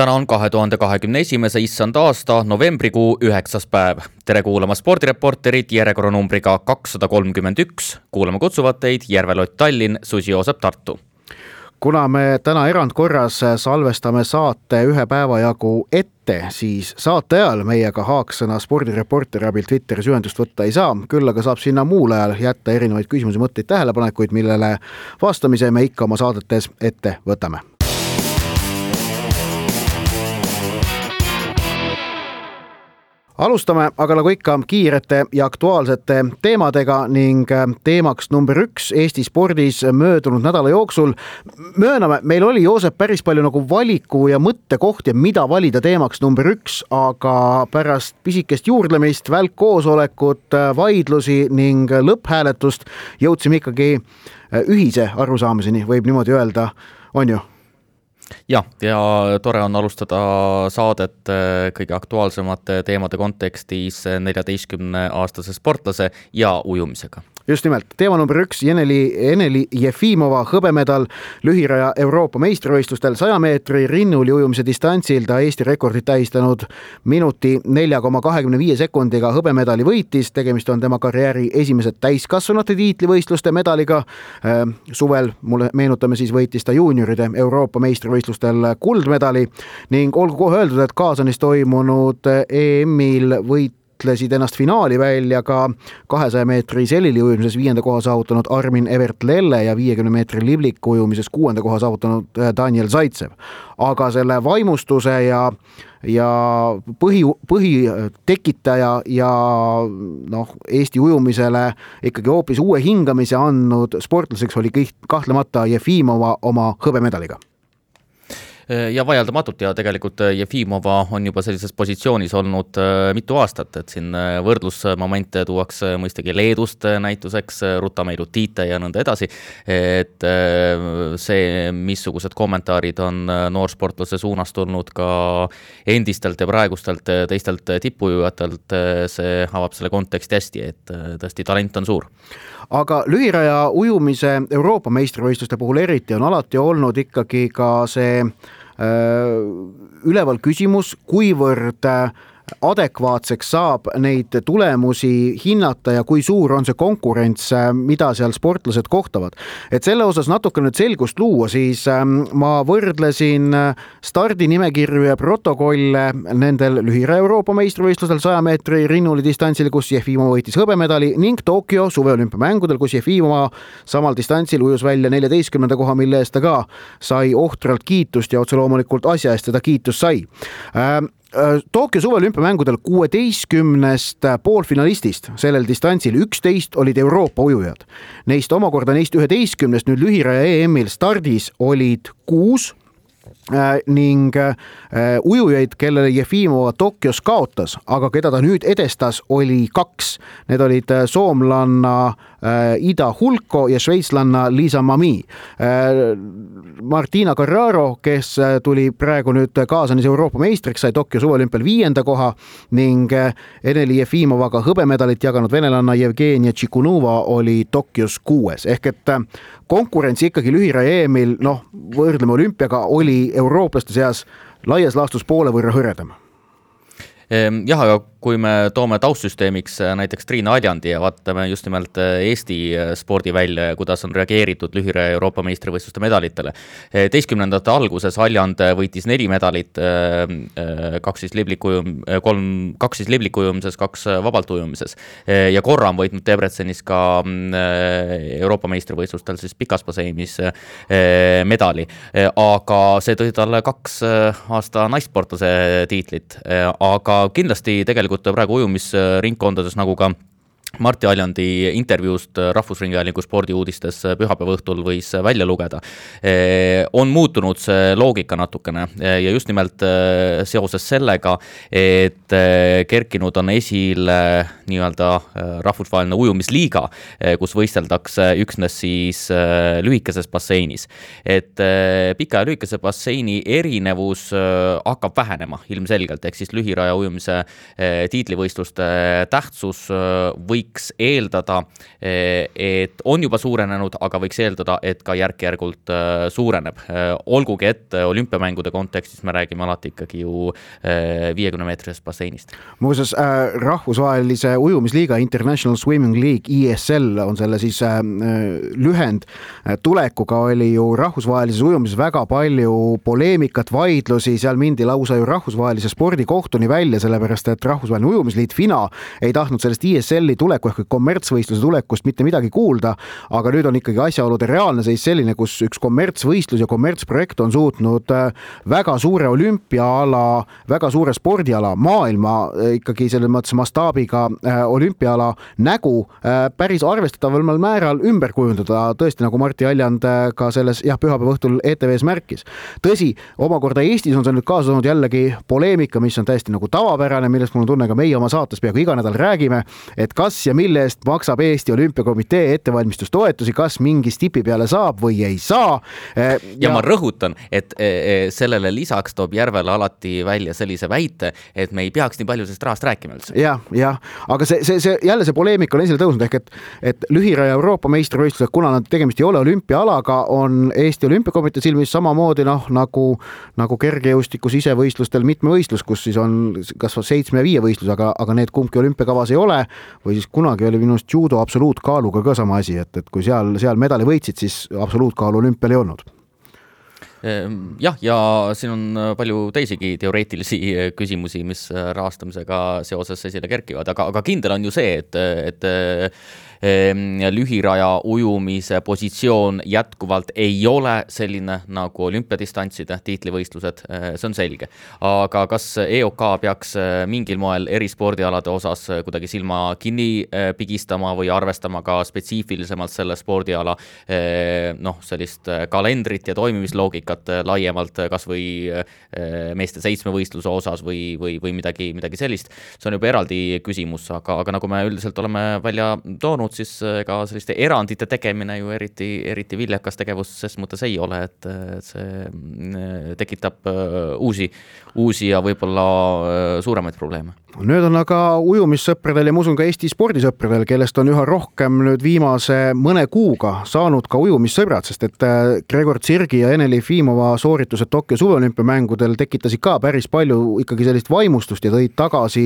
täna on kahe tuhande kahekümne esimese issand aasta novembrikuu üheksas päev. tere kuulama spordireporterit järjekorranumbriga kakssada kolmkümmend üks. kuulama kutsuvad teid Järve-Lott Tallinn, Susi Joosep Tartu kuna me täna erandkorras salvestame saate ühe päeva jagu ette, siis saate ajal meiega Haaksõna spordireporteri abil Twitteris ühendust võtta ei saa, küll aga saab sinna muul ajal jätta erinevaid küsimusi, mõtteid, tähelepanekuid, millele vastamise me ikka oma saadetes ette võtame alustame aga nagu ikka kiirete ja aktuaalsete teemadega ning äh, teemaks number üks Eesti spordis möödunud nädala jooksul. mööname, meil oli Joosep päris palju nagu valiku ja mõttekohti, mida valida teemaks number üks, aga pärast pisikest juurdlemist, välkkoosolekut, äh, vaidlusi ning lõpphääletust jõudsime ikkagi äh, ühise arusaamiseni, võib niimoodi öelda, on ju jah, ja tore on alustada saadet äh, kõige aktuaalsemate teemade kontekstis neljateistkümne aastase sportlase ja ujumisega just nimelt, teema number üks, Jeneli, Eneli Jefimova hõbemedal lühiraja Euroopa meistrivõistlustel saja meetri rinnuli ujumise distantsil ta Eesti rekordit tähistanud. Minuti nelja koma kahekümne viie sekundiga hõbemedali võitis, tegemist on tema karjääri esimese täiskasvanute tiitlivõistluste medaliga. Äh, suvel, mulle meenutame siis, võitis ta juunioride Euroopa meistrivõistlustel kuldmedali ning olgu kohe öeldud, et Kaasanis toimunud EM-il võit ütlesid ennast finaali välja ka kahesaja meetri selili ujumises viienda koha saavutanud Armin Evert Lelle ja viiekümne meetri libliku ujumises kuuenda koha saavutanud äh, Daniel Zaitsev. aga selle vaimustuse ja ja põhi, põhitekitaja ja noh, Eesti ujumisele ikkagi hoopis uue hingamise andnud sportlaseks oli kõik kahtlemata Jefimova oma hõbemedaliga Äh, ja vaieldamatult ja tegelikult äh, Jefimova on juba sellises positsioonis olnud äh, mitu aastat, et siin võrdlusmomente tuuakse mõistagi Leedust näituseks, Ruta Meilutite ja nõnda edasi. et see, missugused kommentaarid on noorsportlase suunas tulnud ka endistelt ja praegustelt teistelt tippujujatelt, see avab selle konteksti hästi, et tõesti talent on suur aga lühiraja ujumise Euroopa meistrivõistluste puhul eriti on alati olnud ikkagi ka see Äh, üleval küsimus, kuivõrd äh, adekvaatseks saab neid tulemusi hinnata ja kui suur on see konkurents, mida seal sportlased kohtavad. et selle osas natuke nüüd selgust luua, siis ähm, ma võrdlesin äh, stardinimekirju ja protokolle nendel lühiraja Euroopa meistrivõistlustel saja meetri rinnuli distantsil, kus Jefimova võitis hõbemedali ning Tokyo suveolümpiamängudel, kus Jefimova samal distantsil ujus välja neljateistkümnenda koha, mille eest ta ka sai ohtralt kiitust ja otse loomulikult asja eest teda kiitust sai ähm, Äh, Tokyo suveolümpiamängudel kuueteistkümnest poolfinalistist sellel distantsil üksteist olid Euroopa ujujad. Neist omakorda neist üheteistkümnest nüüd lühiraja EM-il stardis olid kuus äh, ning äh, ujujaid, kellele Jefimova Tokyos kaotas, aga keda ta nüüd edestas, oli kaks. Need olid soomlanna Ida Hulko ja šveitslanna Liisa Mami. Martina Carraro, kes äh, tuli praegu nüüd Kaasanis Euroopa meistriks, sai Tokyo suveolümpial viienda koha ning äh, Eneli Jefimovaga hõbemedalit jaganud venelanna Jevgenia Tšikunova oli Tokyos kuues. Ehk et äh, konkurents ikkagi lühiraja EM-il, noh, võrdleme olümpiaga, oli eurooplaste seas laias laastus poole võrra hõredam jah, aga kui me toome taustsüsteemiks äh, näiteks Triin Aljandi ja vaatame just nimelt äh, Eesti äh, spordi välja ja kuidas on reageeritud lühiraja Euroopa meistrivõistluste medalitele. teistkümnendate alguses Aljand võitis neli medalit, kaks siis libliku, kolm, kaks siis libliku ujumises, kaks vabalt ujumises. ja korra on võitnud Debrecenis ka Euroopa meistrivõistlustel siis pikas basseinis medali. aga see tõi talle kaks aasta naissportlase tiitlit, aga kindlasti tegelikult praegu ujumisringkondades nagu ka Martti Aljandi intervjuust Rahvusringhäälingu spordiuudistes pühapäeva õhtul võis välja lugeda, on muutunud see loogika natukene ja just nimelt seoses sellega, et kerkinud on esile nii-öelda rahvusvaheline ujumisliiga, kus võisteldakse üksnes siis lühikeses basseinis. et pika ja lühikese basseini erinevus hakkab vähenema ilmselgelt, ehk siis lühiraja ujumise tiitlivõistluste tähtsus või võiks eeldada, et on juba suurenenud, aga võiks eeldada, et ka järk-järgult äh, suureneb. Äh, olgugi, et olümpiamängude kontekstis me räägime alati ikkagi ju äh, viiekümne meetrisest basseinist. muuseas äh,, rahvusvahelise ujumisliiga International Swimming League, ISL on selle siis äh, lühend, tulekuga oli ju rahvusvahelises ujumises väga palju poleemikat, vaidlusi, seal mindi lausa ju rahvusvahelise spordikohtuni välja, sellepärast et Rahvusvaheline Ujumisliit, FINA, ei tahtnud sellest ISL-i tuleku ehk kommertsvõistluse tulekust mitte midagi kuulda, aga nüüd on ikkagi asjaolude reaalne seis selline, kus üks kommertsvõistlus ja kommertsprojekt on suutnud äh, väga suure olümpiaala, väga suure spordiala, maailma äh, ikkagi selles mõttes mastaabiga äh, olümpiaala nägu päris arvestataval määral ümber kujundada, tõesti nagu Martti Aljand ka selles jah, pühapäeva õhtul ETV-s märkis. tõsi, omakorda Eestis on see nüüd kaasa toonud jällegi poleemika, mis on täiesti nagu tavapärane, millest mul on tunne, ka meie oma saates peaaegu iga nädal räägime, et kas kas ja mille eest maksab Eesti Olümpiakomitee ettevalmistustoetusi, kas mingi stipi peale saab või ei saa. ja, ja ma rõhutan, et e, e, sellele lisaks toob Järvela alati välja sellise väite, et me ei peaks nii palju sellest rahast rääkima üldse ja,. jah, jah, aga see, see, see jälle see poleemika on esile tõusnud ehk et, et lühiraja Euroopa meistrivõistlused, kuna nad tegemist ei ole olümpiaalaga, on Eesti Olümpiakomitee silmis samamoodi noh, nagu, nagu kergejõustiku sisevõistlustel mitmevõistlus, kus siis on kas seitsme ja viie võistlus, aga, aga need kumbki olümpiakavas ei ole või siis kunagi oli minu arust judo absoluutkaaluga ka sama asi, et, et kui seal, seal medali võitsid, siis absoluutkaalu olümpial ei olnud. Ehm, jah, ja siin on palju teisigi teoreetilisi küsimusi, mis rahastamisega seoses esile kerkivad, aga, aga kindel on ju see, et, et lühiraja ujumise positsioon jätkuvalt ei ole selline nagu olümpiadistantside tiitlivõistlused, eh, see on selge. aga kas EOK peaks eh, mingil moel erispordialade osas eh, kuidagi silma kinni pigistama või arvestama ka spetsiifilisemalt selle spordiala noh, sellist kalendrit ja toimimisloogikat laiemalt, kas või meeste seitsmevõistluse osas või, või, või midagi, midagi sellist, see on juba eraldi küsimus, aga, aga nagu me üldiselt oleme välja toonud, olnud, siis ega äh, selliste erandite tegemine ju eriti, eriti viljakas tegevus ses mõttes ei ole, et see äh, tekitab äh, uusi, uusi ja võib-olla suuremaid probleeme. Nüüd on aga ujumissõpradel ja ma usun ka Eesti spordisõpradel, kellest on üha rohkem nüüd viimase mõne kuuga saanud ka ujumissõbrad, sest et Gregor Tsirgi ja Ene Lifimova sooritused Tokyo suveolümpiamängudel tekitasid ka päris palju ikkagi sellist vaimustust ja tõid tagasi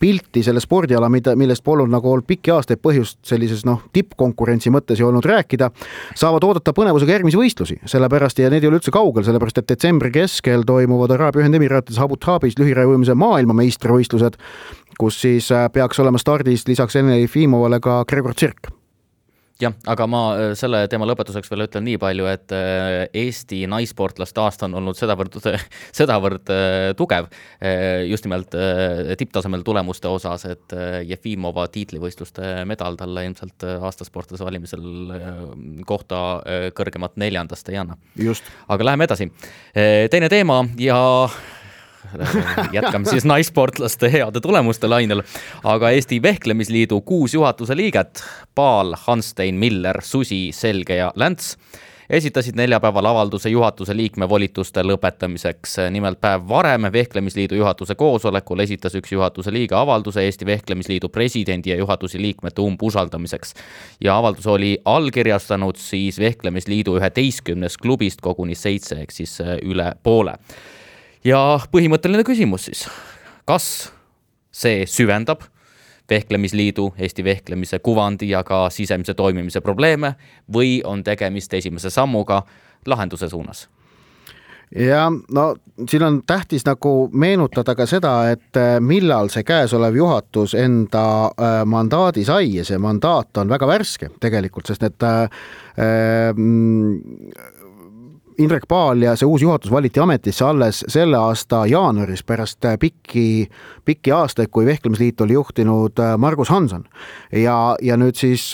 pilti selle spordiala, mida, millest polnud nagu olnud pikki aastaid põhjust sellises noh, tippkonkurentsi mõttes ju olnud rääkida, saavad oodata põnevusega järgmisi võistlusi, sellepärast ja need ei ole üldse kaugel, sellepärast et detsembri keskel toimuvad Araabia Ühendemiraatides Abu Dhabis lühirajaujumise maailmameistrivõistlused kus siis äh, peaks olema stardis lisaks Ene Jefimovale ka Gregor Tsirk jah, aga ma äh, selle teema lõpetuseks veel ütlen nii palju, et äh, Eesti naissportlaste aasta on olnud sedavõrd, sedavõrd tugev just nimelt tipptasemel tulemuste osas, et Jefimova tiitlivõistluste medal talle ilmselt aastasportlase valimisel kohta kõrgemat neljandast ei anna. aga läheme edasi. teine teema ja jätkame siis naissportlaste heade tulemuste lainel. aga Eesti Vehklemisliidu kuus juhatuse liiget, Paal, Hanstein, Miller, Susi, Selge ja Länts esitasid neljapäeval avalduse juhatuse liikme volituste lõpetamiseks. nimelt päev varem Vehklemisliidu juhatuse koosolekul esitas üks juhatuse liige avalduse Eesti Vehklemisliidu presidendi ja juhatuse liikmete umbusaldamiseks. ja avaldus oli allkirjastanud siis Vehklemisliidu üheteistkümnest klubist koguni seitse ehk siis üle poole ja põhimõtteline küsimus siis, kas see süvendab vehklemisliidu, Eesti vehklemise kuvandi ja ka sisemise toimimise probleeme või on tegemist esimese sammuga lahenduse suunas? ja no siin on tähtis nagu meenutada ka seda, et äh, millal see käesolev juhatus enda äh, mandaadi sai ja see mandaat on väga värske tegelikult, sest et äh, Indrek Paal ja see uus juhatus valiti ametisse alles selle aasta jaanuaris pärast pikki, pikki aastaid, kui Vehklemisliit oli juhtinud Margus Hanson. ja, ja nüüd siis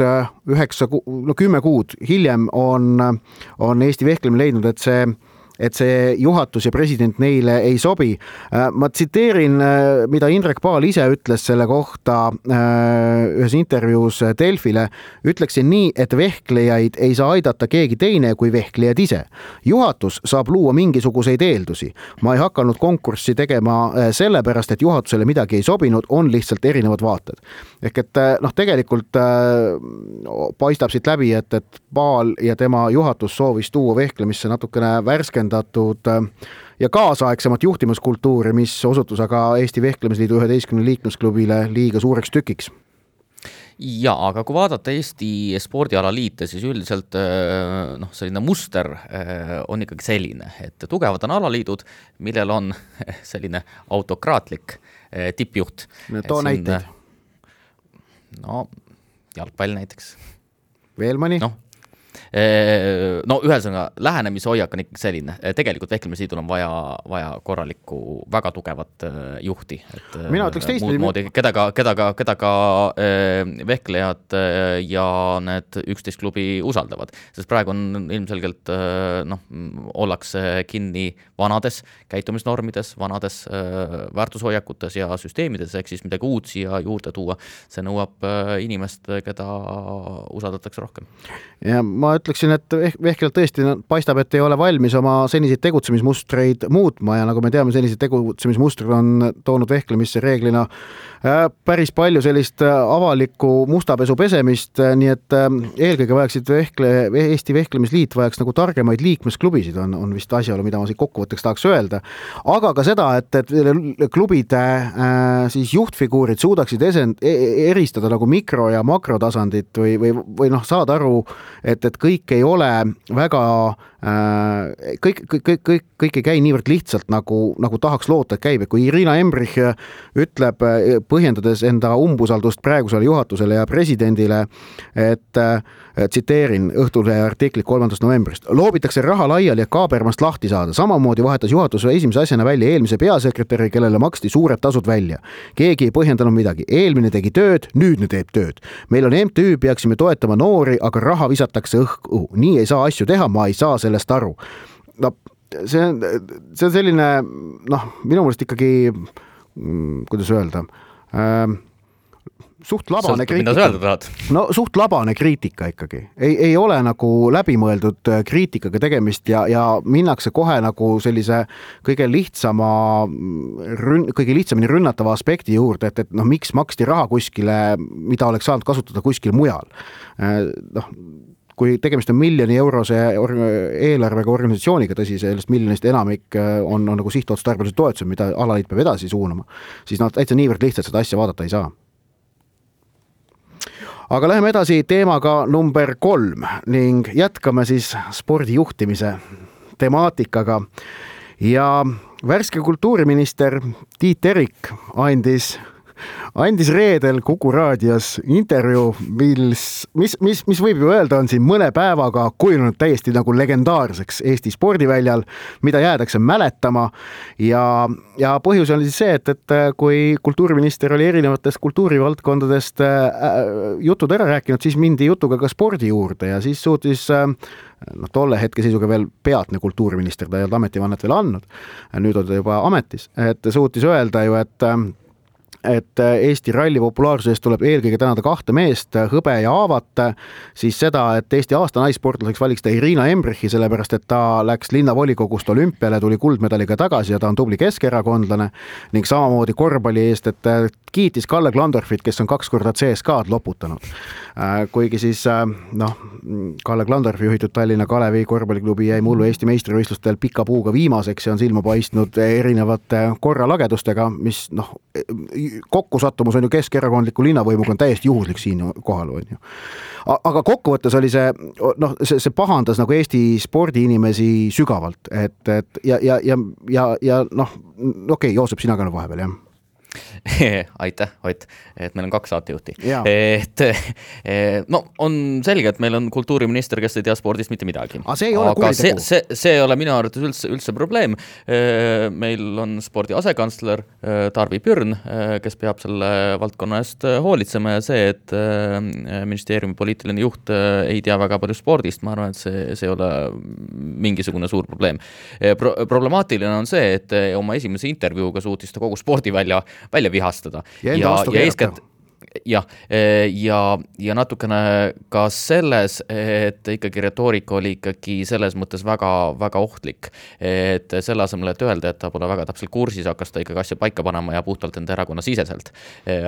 üheksa, no kümme kuud hiljem on, on Eesti Vehklemine leidnud, et see et see juhatus ja president neile ei sobi. Äh, ma tsiteerin, äh, mida Indrek Paal ise ütles selle kohta äh, ühes intervjuus Delfile. ütleksin nii, et vehklejaid ei saa aidata keegi teine kui vehklejad ise. juhatus saab luua mingisuguseid eeldusi. ma ei hakanud konkurssi tegema sellepärast, et juhatusele midagi ei sobinud, on lihtsalt erinevad vaated. ehk et noh, tegelikult paistab siit läbi, et, et Paal ja tema juhatus soovis tuua vehklemisse natukene värskendatud arendatud äh, ja kaasaegsemat juhtimiskultuuri, mis osutus aga Eesti Vehklemisliidu üheteistkümnele liikmesklubile liiga suureks tükiks ja aga kui vaadata Eesti spordialaliite, siis üldiselt äh, noh, selline muster äh, on ikkagi selline, et tugevad on alaliidud, millel on selline autokraatlik tippjuht. too näiteid. no jalgpall näiteks. veel mõni? noh, no ühesõnaga, lähenemishoiak on ikkagi selline, tegelikult vehklemisliidul on vaja, vaja korralikku, väga tugevat juhti, et mina ütleks teistpidi. keda ka, keda ka, keda ka vehklejad ja need üksteist klubi usaldavad, sest praegu on ilmselgelt noh, ollakse kinni vanades käitumisnormides, vanades väärtushoiakutes ja süsteemides, ehk siis midagi uut siia juurde tuua, see nõuab inimest, keda usaldatakse rohkem. ja ma ütleksin, et Vehkel tõesti paistab, et ei ole valmis oma seniseid tegutsemismustreid muutma ja nagu me teame, senised tegutsemismustrid on toonud vehklemisse reeglina äh, päris palju sellist äh, avalikku mustapesu pesemist, äh, nii et eelkõige vajaksid vehkle, Eesti Vehklemisliit vajaks nagu targemaid liikmesklubisid, on, on vist asjaolu, mida ma siit kokkuvõtteks tahaks öelda. aga ka seda, et, et klubide siis juhtfiguurid suudaksid esen-, e-, eristada nagu mikro- ja makrotasandit või, või, või noh, saada aru, et, et kõik ei ole väga äh, kõik, kõik, kõik, kõik, kõik ei käi niivõrd lihtsalt, nagu, nagu tahaks loota, et käib, et kui Irina Embrich ütleb, põhjendades enda umbusaldust praegusele juhatusele ja presidendile, et äh, tsiteerin Õhtulehe artiklit kolmandast novembrist, loobitakse raha laiali, et Kaabermast lahti saada, samamoodi vahetas juhatus esimese asjana välja eelmise peasekretäri, kellele maksti suured tasud välja. keegi ei põhjendanud midagi, eelmine tegi tööd, nüüdne teeb tööd. meil on MTÜ, peaksime toetama noori, aga raha visatakse õhku, nii ei saa asju teha, ma ei saa sellest aru. no see on, see on selline noh, minu meelest ikkagi, mm, kuidas öelda äh, suht labane kriitika. no suht labane kriitika ikkagi, ei, ei ole nagu läbimõeldud äh, kriitikaga tegemist ja, ja minnakse kohe nagu sellise kõige lihtsama rünn-, kõige lihtsamini rünnatava aspekti juurde, et, et noh, miks maksti raha kuskile, mida oleks saanud kasutada kuskil mujal. Äh, noh, kui tegemist on miljoni eurose eelarvega organisatsiooniga, tõsi, sellest miljonist enamik äh, on, on nagu sihtotstarbelised toetused, mida alaliit peab edasi suunama, siis noh, täitsa niivõrd lihtsalt seda asja vaadata ei saa. Aga läheme edasi teemaga number kolm ning jätkame siis spordijuhtimise temaatikaga. Ja värske kultuuriminister Tiit Terik andis andis reedel Kuku raadios intervjuu, mis, mis, mis, mis võib ju öelda, on siin mõne päevaga kujunenud täiesti nagu legendaarseks Eesti spordiväljal, mida jäädakse mäletama. ja, ja põhjus oli siis see, et, et kui kultuuriminister oli erinevatest kultuurivaldkondadest äh, jutud ära rääkinud, siis mindi jutuga ka spordi juurde ja siis suutis äh, noh, tolle hetke seisuga veel peatne kultuuriminister, ta ei olnud ametivannet veel andnud. nüüd on ta juba ametis, et suutis öelda ju, et äh, et äh, Eesti ralli populaarsuse eest tuleb eelkõige tänada kahte meest, Hõbe ja Aavat, siis seda, et Eesti aasta naissportlaseks valiks ta Irina Embrichi, sellepärast et ta läks linnavolikogust olümpiale, tuli kuldmedaliga tagasi ja ta on tubli keskerakondlane ning samamoodi korvpalli eest, et äh, kiitis Kalle Klandorfit, kes on kaks korda CSKA-d loputanud. Äh, kuigi siis noh, Kalle Klandorfi juhitud Tallinna Kalevi korvpalliklubi jäi mullu Eesti meistrivõistlustel pika puuga viimaseks ja on silma paistnud erinevate korralagedustega, mis noh, kokkusattumus on ju keskerakondliku linnavõimuga on täiesti juhuslik siinkohal, on ju. aga kokkuvõttes oli see noh, see, see pahandas nagu Eesti spordiinimesi sügavalt, et, et ja, ja, ja, ja, ja noh, okei okay,, Joosep, sina ka vahepeal, jah aitäh, Ott, et meil on kaks saatejuhti. et eh, no on selge, et meil on kultuuriminister, kes ei tea spordist mitte midagi. aga see ei ole kuritegu. see, see, ei ole minu arvates üldse, üldse probleem. Eh, meil on spordi asekantsler eh, Tarvi Pürn, kes peab selle valdkonna eest hoolitsema ja see, et ministeeriumi poliitiline juht ei tea väga palju spordist, ma arvan, et see, see ei ole mingisugune suur probleem Pro. problemaatiline on see, et oma esimese intervjuuga suutis ta kogu spordivälja välja vihastada. ja, ja, ja eeskätt jah, eh, ja, ja natukene ka selles, et ikkagi retoorika oli ikkagi selles mõttes väga, väga ohtlik. et selle asemel, et öelda, et ta pole väga täpselt kursis, hakkas ta ikkagi asja paika panema ja puhtalt enda erakonna siseselt eh,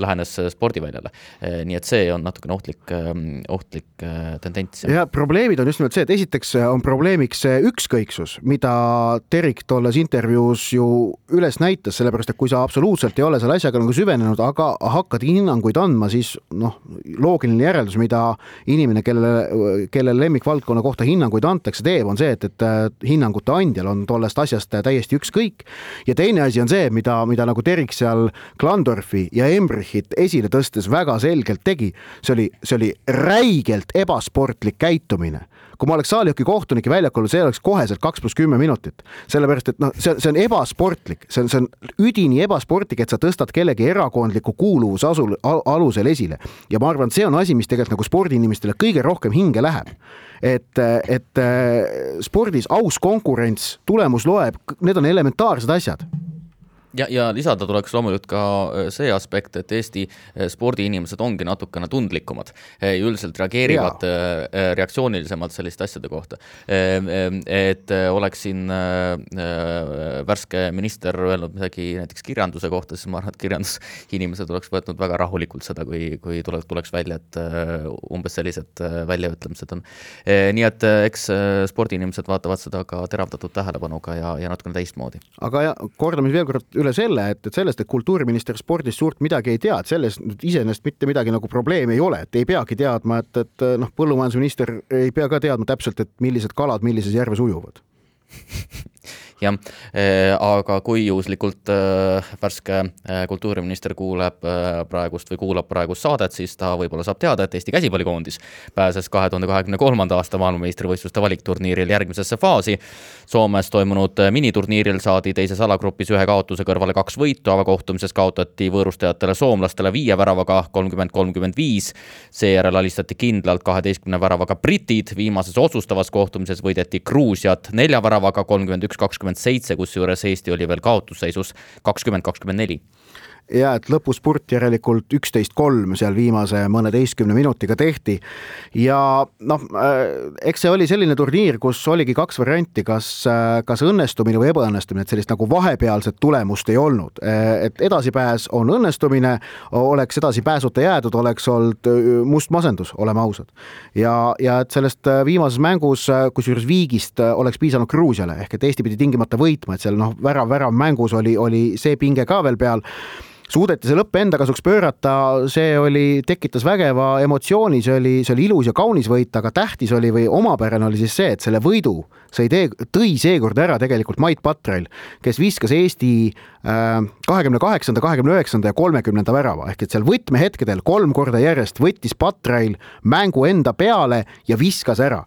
lähenes spordiväljale. Eh, nii et see on natukene ohtlik, ohtlik tendents. ja probleemid on just nimelt see, et esiteks on probleemiks see ükskõiksus, mida Terik tolles intervjuus ju üles näitas, sellepärast et kui sa absoluutselt ei ole selle asjaga nagu süvenenud, aga hakkad hinnanguid andma, siis noh, loogiline järeldus, mida inimene, kellele, kelle lemmikvaldkonna kohta hinnanguid antakse, teeb, on see, et, et äh, hinnangute andjal on tollest asjast täiesti ükskõik. ja teine asi on see, mida, mida nagu Terik seal Klandorfi ja Embrichit esile tõstes väga selgelt tegi, see oli, see oli räigelt ebasportlik käitumine kui ma oleks saalihoki kohtunik ja väljakul, see oleks koheselt kaks pluss kümme minutit. sellepärast, et noh, see, see on ebasportlik, see on, see on üdini ebasportlik, et sa tõstad kellegi erakondliku kuuluvuse asul, alusel esile. ja ma arvan, et see on asi, mis tegelikult nagu spordiinimestele kõige rohkem hinge läheb. et, et spordis aus konkurents, tulemus loeb, need on elementaarsed asjad ja, ja lisada tuleks loomulikult ka äh, see aspekt, et Eesti äh, spordiinimesed ongi natukene tundlikumad. Äh, üldiselt reageerivad ja. reaktsioonilisemalt selliste asjade kohta. et oleks siin värske minister öelnud midagi näiteks kirjanduse kohta, siis ma arvan, et kirjandusinimesed oleks võtnud väga rahulikult seda, kui, kui tule, tuleks välja, et umbes sellised väljaütlemised on. nii et eks spordiinimesed vaatavad seda ka teravdatud tähelepanuga ja, ja natukene teistmoodi. aga ja kordame veel kord üle üle selle, et, et sellest, et kultuuriminister spordist suurt midagi ei tea, et selles iseenesest mitte midagi nagu probleemi ei ole, et ei peagi teadma, et, et noh, põllumajandusminister ei pea ka teadma täpselt, et millised kalad millises järves ujuvad jah, eh, aga kui juhuslikult eh, värske eh, kultuuriminister kuuleb praegust või kuulab praegust saadet, siis ta võib-olla saab teada, et Eesti käsipallikoondis pääses kahe tuhande kahekümne kolmanda aasta maailmameistrivõistluste valikturniiril järgmisesse faasi. Soomes toimunud miniturniiril saadi teises alagrupis ühe kaotuse kõrvale kaks võitu, avakohtumises kaotati võõrustajatele soomlastele viie väravaga kolmkümmend, kolmkümmend viis. seejärel alistati kindlalt kaheteistkümne väravaga britid, viimases otsustavas kohtumises võideti Gruusiat nelja väravaga kolmkümmend üks, kakskümmend kakskümmend seitse, kusjuures Eesti oli veel kaotusseisus kakskümmend, kakskümmend neli ja et lõpuspurt järelikult üksteist kolm seal viimase mõneteistkümne minutiga tehti. ja noh, äh, eks see oli selline turniir, kus oligi kaks varianti, kas, äh, kas õnnestumine või ebaõnnestumine, et sellist nagu vahepealset tulemust ei olnud. Äh, et edasipääs on õnnestumine, oleks edasipääsuta jäädud, oleks olnud must masendus, oleme ausad. ja, ja et sellest viimases mängus, kusjuures viigist oleks piisanud Gruusiale ehk et Eesti pidi tingimata võitma, et seal noh, värav, värav mängus oli, oli see pinge ka veel peal suudeti see lõpp enda kasuks pöörata, see oli, tekitas vägeva emotsiooni, see oli, see oli ilus ja kaunis võit, aga tähtis oli või omapärane oli siis see, et selle võidu sai tee, tõi seekord ära tegelikult Mait Patrail, kes viskas Eesti äh, kahekümne kaheksanda, kahekümne üheksanda ja kolmekümnenda värava. Ehk et seal võtmehetkedel kolm korda järjest võttis Patrail mängu enda peale ja viskas ära.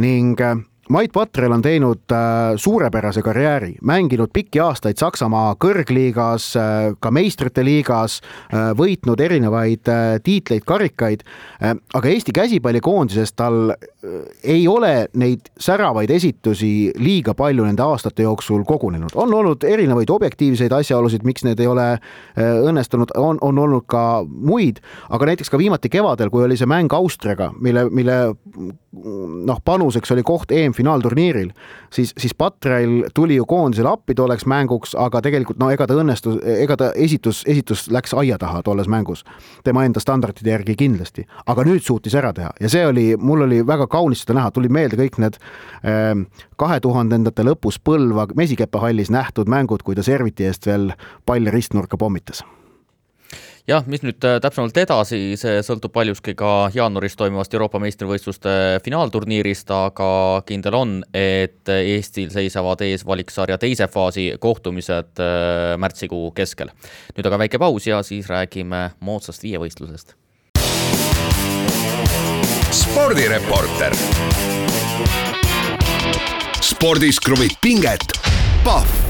Ning äh, Mait Patrel on teinud äh, suurepärase karjääri, mänginud pikki aastaid Saksamaa kõrgliigas, äh, ka meistrite liigas, äh, võitnud erinevaid tiitleid, karikaid, aga Eesti käsipallikoondises tal ei ole neid säravaid esitusi liiga palju nende aastate jooksul kogunenud, on olnud erinevaid objektiivseid asjaolusid, miks need ei ole õnnestunud, on, on olnud ka muid, aga näiteks ka viimati kevadel, kui oli see mäng Austriaga, mille, mille noh, panuseks oli koht EM-finaalturniiril, siis, siis Patrail tuli ju koondisele appi tolleks mänguks, aga tegelikult no ega ta õnnestus, ega ta esitus, esitus läks aia taha tolles mängus. tema enda standardite järgi kindlasti, aga nüüd suutis ära teha. ja see oli, mul oli väga kaunis seda näha, tulid meelde kõik need ehm, kahe tuhandendate lõpus Põlva Mesikepa hallis nähtud mängud, kui ta serviti eest veel palli ristnurka pommitas jah, mis nüüd äh, täpsemalt edasi, see sõltub paljuski ka jaanuaris toimuvast Euroopa meistrivõistluste finaalturniirist, aga kindel on, et Eestil seisavad ees valiksarja teise faasi kohtumised äh, märtsikuu keskel. nüüd aga väike paus ja siis räägime moodsast viievõistlusest. spordireporter. spordis kruvib pinget, Pahv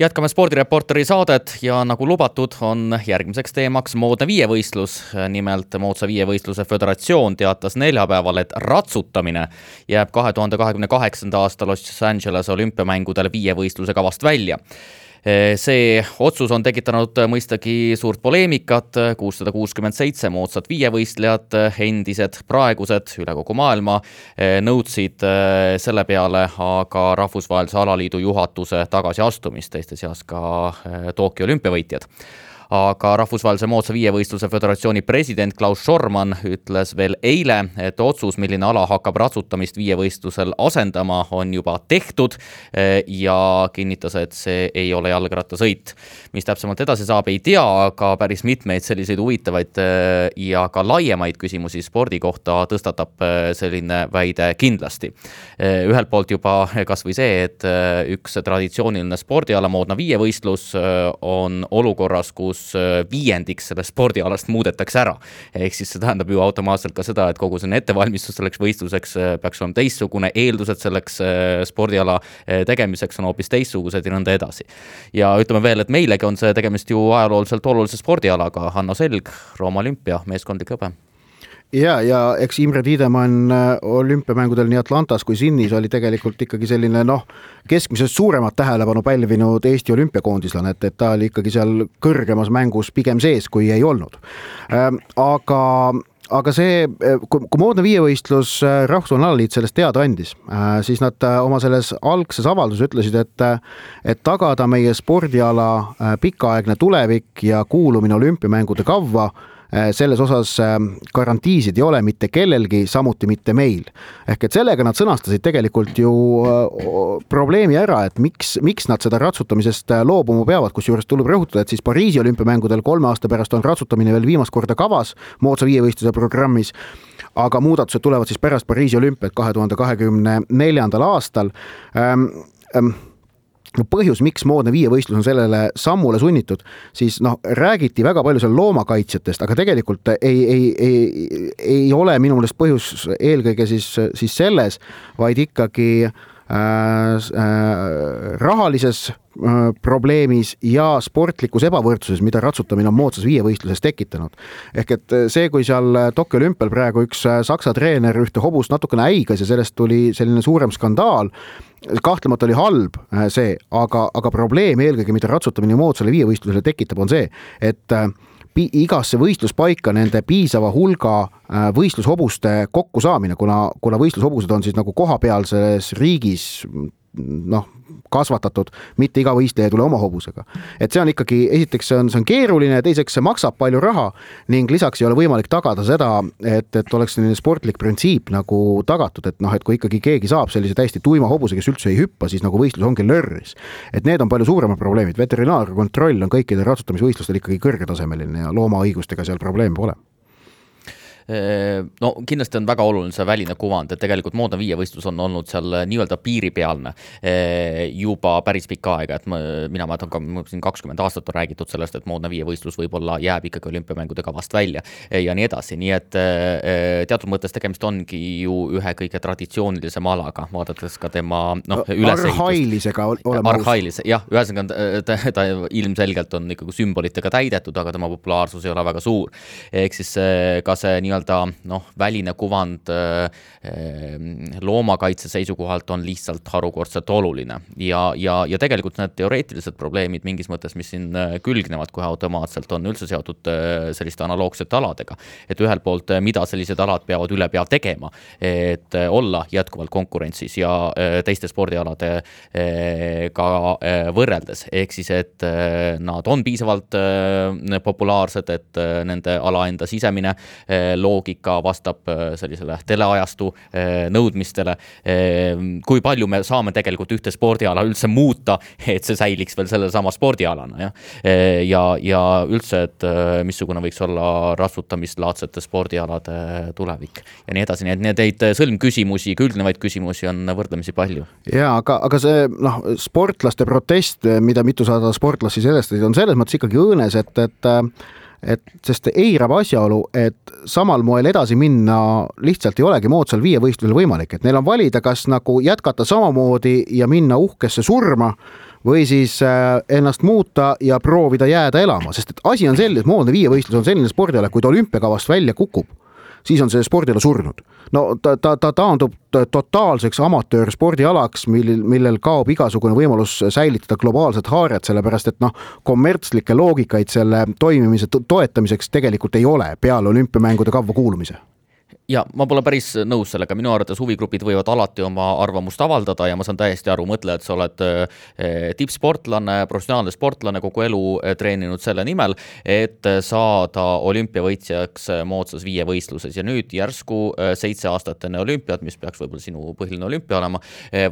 jätkame spordireporteri saadet ja nagu lubatud, on järgmiseks teemaks moodne viievõistlus. nimelt moodsa viievõistluse föderatsioon teatas neljapäeval, et ratsutamine jääb kahe tuhande kahekümne kaheksanda aasta Los Angeles olümpiamängudel viievõistluse kavast välja see otsus on tekitanud mõistagi suurt poleemikat, kuussada kuuskümmend seitse moodsat viievõistlejat, endised, praegused üle kogu maailma, eh, nõudsid eh, selle peale aga rahvusvahelise alaliidu juhatuse tagasiastumist, teiste seas ka Tokyo olümpiavõitjad aga Rahvusvahelise moodsa viievõistluse föderatsiooni president Klaus Schormann ütles veel eile, et otsus, milline ala hakkab ratsutamist viievõistlusel asendama, on juba tehtud eh, ja kinnitas, et see ei ole jalgrattasõit. mis täpsemalt edasi saab, ei tea, aga päris mitmeid selliseid huvitavaid eh, ja ka laiemaid küsimusi spordi kohta tõstatab eh, selline väide kindlasti. ühelt poolt juba kas või see, et üks traditsiooniline spordiala, moodne viievõistlus on olukorras, kus kus äh, viiendik sellest spordialast muudetakse ära. ehk siis see tähendab ju automaatselt ka seda, et kogu selline ettevalmistus selleks võistluseks äh, peaks olema teistsugune, eeldused selleks äh, spordiala tegemiseks on hoopis teistsugused ja nõnda edasi. ja ütleme veel, et meilegi on see tegemist ju ajalooliselt olulise spordialaga, Hanno Selg, Rooma olümpia, meeskondlik hõbe ja, ja eks Imre Tiidemann äh, olümpiamängudel nii Atlantas kui Sydneys oli tegelikult ikkagi selline noh, keskmisest suuremat tähelepanu pälvinud Eesti olümpiakoondislane, et, et ta oli ikkagi seal kõrgemas mängus pigem sees, kui ei olnud. Ähm, aga aga see, kui, kui moodne viievõistlus äh, Rahvusvaheline Alaliit sellest teada andis, äh, siis nad oma selles algses avalduses ütlesid, et et tagada meie spordiala pikaaegne tulevik ja kuulumine olümpiamängude kavva Äh, selles osas ähm, garantiisid ei ole mitte kellelgi, samuti mitte meil. ehk et sellega nad sõnastasid tegelikult ju äh, probleemi ära, et miks, miks nad seda ratsutamisest äh, loobuma peavad, kusjuures tuleb rõhutada, et siis Pariisi olümpiamängudel kolme aasta pärast on ratsutamine veel viimast korda kavas moodsa viievõistluse programmis aga muudatused tulevad siis pärast Pariisi olümpiat kahe tuhande kahekümne neljandal aastal ähm,. Ähm, no põhjus, miks moodne viievõistlus on sellele sammule sunnitud, siis noh, räägiti väga palju seal loomakaitsjatest, aga tegelikult ei, ei, ei, ei ole minu meelest põhjus eelkõige siis, siis selles, vaid ikkagi äh, rahalises äh, probleemis ja sportlikus ebavõrdsuses, mida ratsutamine on moodsas viievõistluses tekitanud. ehk et see, kui seal Tokyo olümpial praegu üks saksa treener ühte hobust natukene häigas ja sellest tuli selline suurem skandaal kahtlemata oli halb äh, see, aga, aga probleem eelkõige, mida ratsutamine moodsale viievõistlusele tekitab, on see, et äh, igasse võistluspaika nende piisava hulga äh, võistlushobuste kokkusaamine, kuna, kuna võistlushobused on siis nagu kohapealses riigis noh, kasvatatud, mitte iga võistleja ei tule oma hobusega. et see on ikkagi, esiteks see on, see on keeruline, teiseks see maksab palju raha ning lisaks ei ole võimalik tagada seda, et, et oleks selline sportlik printsiip nagu tagatud, et noh, et kui ikkagi keegi saab sellise täiesti tuima hobuse, kes üldse ei hüppa, siis nagu võistlus ongi lörris. et need on palju suuremad probleemid, veterinaarkontroll on kõikidel ratsutamisvõistlustel ikkagi kõrgetasemeline ja loomaõigustega seal probleeme pole no kindlasti on väga oluline see väline kuvand, et tegelikult moodne viievõistlus on olnud seal nii-öelda piiripealne juba päris pikka aega, et ma, mina mäletan ka siin kakskümmend aastat on räägitud sellest, et moodne viievõistlus võib-olla jääb ikkagi olümpiamängude kavast välja ja nii edasi, nii et teatud mõttes tegemist ongi ju ühe kõige traditsioonilisema alaga, vaadates ka tema noh, ülesehitust. arhailisega olema aus. arhailise, jah, ühesõnaga ta, ta ilmselgelt on ikkagi sümbolitega täidetud, aga tema populaarsus ei ole väga suur. ehk siis ka see nii-öelda nii-öelda noh, väline kuvand äh, äh, loomakaitse seisukohalt on lihtsalt harukordselt oluline ja, ja, ja tegelikult need teoreetilised probleemid mingis mõttes, mis siin äh, külgnevad kohe automaatselt, on üldse seotud selliste analoogsete aladega. et ühelt poolt, mida sellised alad peavad üle pea tegema, et olla jätkuvalt konkurentsis ja teiste spordialadega võrreldes, ehk siis, et nad on piisavalt populaarsed, et nende ala enda sisemine loogika vastab sellisele teleajastu nõudmistele. kui palju me saame tegelikult ühte spordiala üldse muuta, et see säiliks veel sellesama spordialana, jah. ja, ja üldse, et missugune võiks olla ratsutamislaadsete spordialade tulevik ja nii edasi, nii et neid sõlmküsimusi, külgnevaid küsimusi on võrdlemisi palju. ja aga, aga see noh, sportlaste protest, mida mitusada sportlast siis edastasid, on selles mõttes ikkagi õõnes, et, et et sest eirab asjaolu, et samal moel edasi minna lihtsalt ei olegi moodsal viievõistlusel võimalik, et neil on valida, kas nagu jätkata samamoodi ja minna uhkesse surma või siis äh, ennast muuta ja proovida jääda elama, sest et asi on selles, moodne viievõistlus on selline spordiala, kui ta olümpiakavast välja kukub siis on see spordiala surnud. no ta, ta, ta taandub totaalseks amatöörspordialaks, millel, millel kaob igasugune võimalus säilitada globaalset haaret, sellepärast et noh, kommertslikke loogikaid selle toimimise toetamiseks tegelikult ei ole peale olümpiamängude kavva kuulumise ja ma pole päris nõus sellega, minu arvates huvigrupid võivad alati oma arvamust avaldada ja ma saan täiesti aru, mõtle, et sa oled eh, tippsportlane, professionaalne sportlane, kogu elu eh, treeninud selle nimel, et saada olümpiavõitjaks eh, moodsas viievõistluses. Ja nüüd järsku seitse aastat enne olümpiat, mis peaks võib-olla sinu põhiline olümpia olema,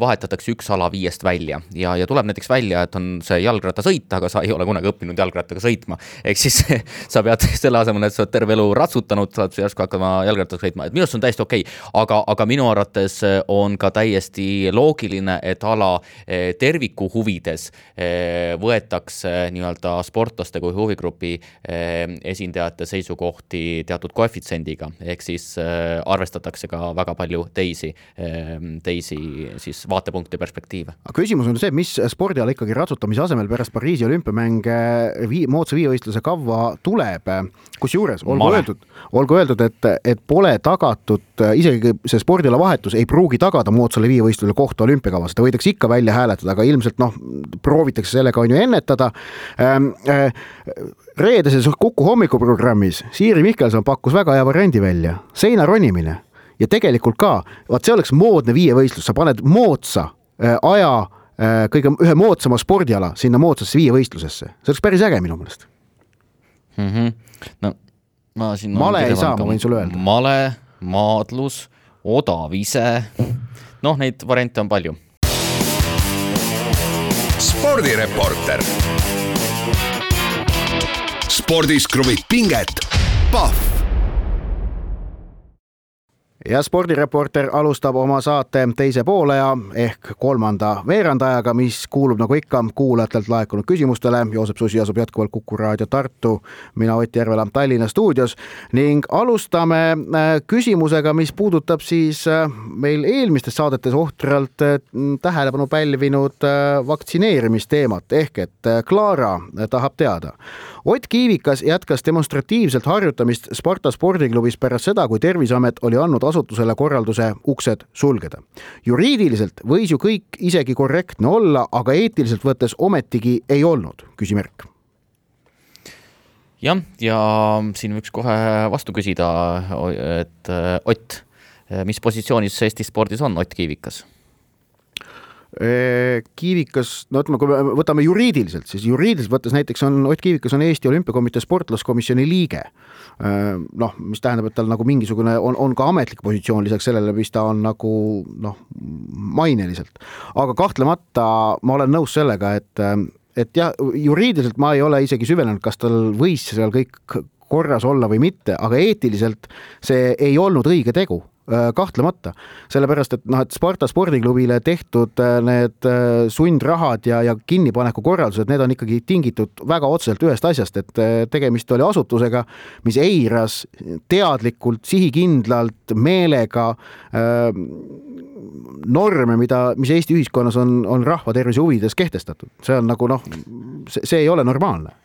vahetatakse üks ala viiest välja. Ja, ja tuleb näiteks välja, et on see jalgrattasõit, aga sa ei ole kunagi õppinud jalgrattaga sõitma. ehk siis sa pead selle asemel, et sa oled terve elu ratsutanud, saad järsku hakkama jalgrattaga sõitma et minu arust on täiesti okei okay., aga, aga minu arvates eh, on ka täiesti loogiline, et ala eh, terviku huvides eh, võetakse nii-öelda sportlaste kui huvigrupi esindajate seisukohti teatud koefitsiendiga, ehk siis arvestatakse ka väga palju teisi, teisi siis vaatepunkte perspektiive. aga küsimus on see, mis spordiala ikkagi ratsutamise asemel pärast Pariisi olümpiamänge vii-, moodsa viievõistluse kavva tuleb, kusjuures olgu öeldud, olgu öeldud, et, et pole tagatud, äh, isegi see spordiala vahetus ei pruugi tagada moodsale viievõistlusele kohta olümpiakavas, seda võidakse ikka välja hääletada, aga ilmselt noh, proovitakse sellega on ju ennetada ähm,. Äh, reedeses Kuku hommikuprogrammis Siiri Mihkelson pakkus väga hea variandi välja, seina ronimine ja tegelikult ka, vaat see oleks moodne viievõistlus, sa paned moodsa äh, aja kõige, ühe moodsama spordiala sinna moodsasse viievõistlusesse, see oleks päris äge minu meelest mm. -hmm. no ma siin male ei saa, ma võin sulle öelda. male, maadlus, odav ise, noh, neid variante on palju. spordireporter. spordis kruvib pinget, Pahv ja spordireporter alustab oma saate teise pooleaja ehk kolmanda veerandajaga, mis kuulub nagu ikka kuulajatelt laekunud küsimustele. Joosep Susi asub jätkuvalt Kuku raadio Tartu, mina Ott Järvela Tallinna stuudios ning alustame äh, küsimusega, mis puudutab siis äh, meil eelmistes saadetes ohtralt äh, tähelepanu pälvinud vaktsineerimisteemat ehk et Clara tahab teada. Ott Kiivikas jätkas demonstratiivselt harjutamist Sparta spordiklubis pärast seda, kui Terviseamet oli andnud asutusele korralduse uksed sulgeda. juriidiliselt võis ju kõik isegi korrektne olla, aga eetiliselt võttes ometigi ei olnud, küsimärk jah, ja siin võiks kohe vastu küsida, et Ott, mis positsioonis Eesti spordis on Ott Kiivikas? Kiivikas, no ütleme, kui me võtame juriidiliselt, siis juriidiliselt võttes näiteks on Ott Kiivikas on Eesti Olümpiakomitee sportlaskomisjoni liige. noh, mis tähendab, et tal nagu mingisugune on, on ka ametlik positsioon lisaks sellele, mis ta on nagu noh, maineliselt. aga kahtlemata ma olen nõus sellega, et, et jah, juriidiliselt ma ei ole isegi süvenenud, kas tal võis seal kõik korras olla või mitte, aga eetiliselt see ei olnud õige tegu kahtlemata, sellepärast et noh, et Sparta spordiklubile tehtud äh, need äh, sundrahad ja, ja kinnipaneku korraldused, need on ikkagi tingitud väga otseselt ühest asjast, et tegemist oli asutusega, mis eiras teadlikult, sihikindlalt, meelega äh, norme, mida, mis Eesti ühiskonnas on, on rahva tervise huvides kehtestatud, see on nagu noh, see ei ole normaalne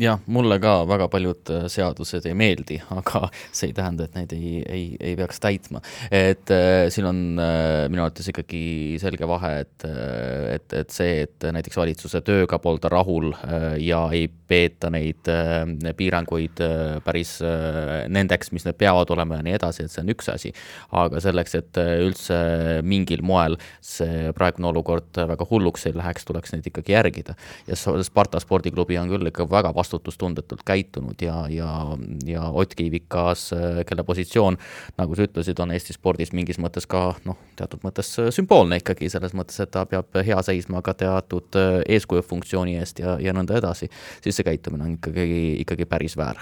jah, mulle ka väga paljud äh, seadused ei meeldi, aga see ei tähenda, et neid ei, ei, ei peaks täitma. et äh, siin on äh, minu arvates ikkagi selge vahe, et, äh, et, et see, et näiteks valitsuse tööga polda rahul äh, ja ei peeta neid äh, piiranguid äh, päris äh, nendeks, mis need peavad olema ja nii edasi, et see on üks asi. aga selleks, et äh, üldse mingil moel see praegune olukord väga hulluks ei läheks, tuleks neid ikkagi järgida. ja Sparta spordiklubi on küll ikka väga vastu vastutustundetult käitunud ja, ja, ja Ott Kiivikas, kelle positsioon, nagu sa ütlesid, on Eesti spordis mingis mõttes ka noh, teatud mõttes sümboolne ikkagi, selles mõttes, et ta peab hea seisma ka teatud eeskuju funktsiooni eest ja, ja nõnda edasi, siis see käitumine on ikkagi, ikkagi päris väär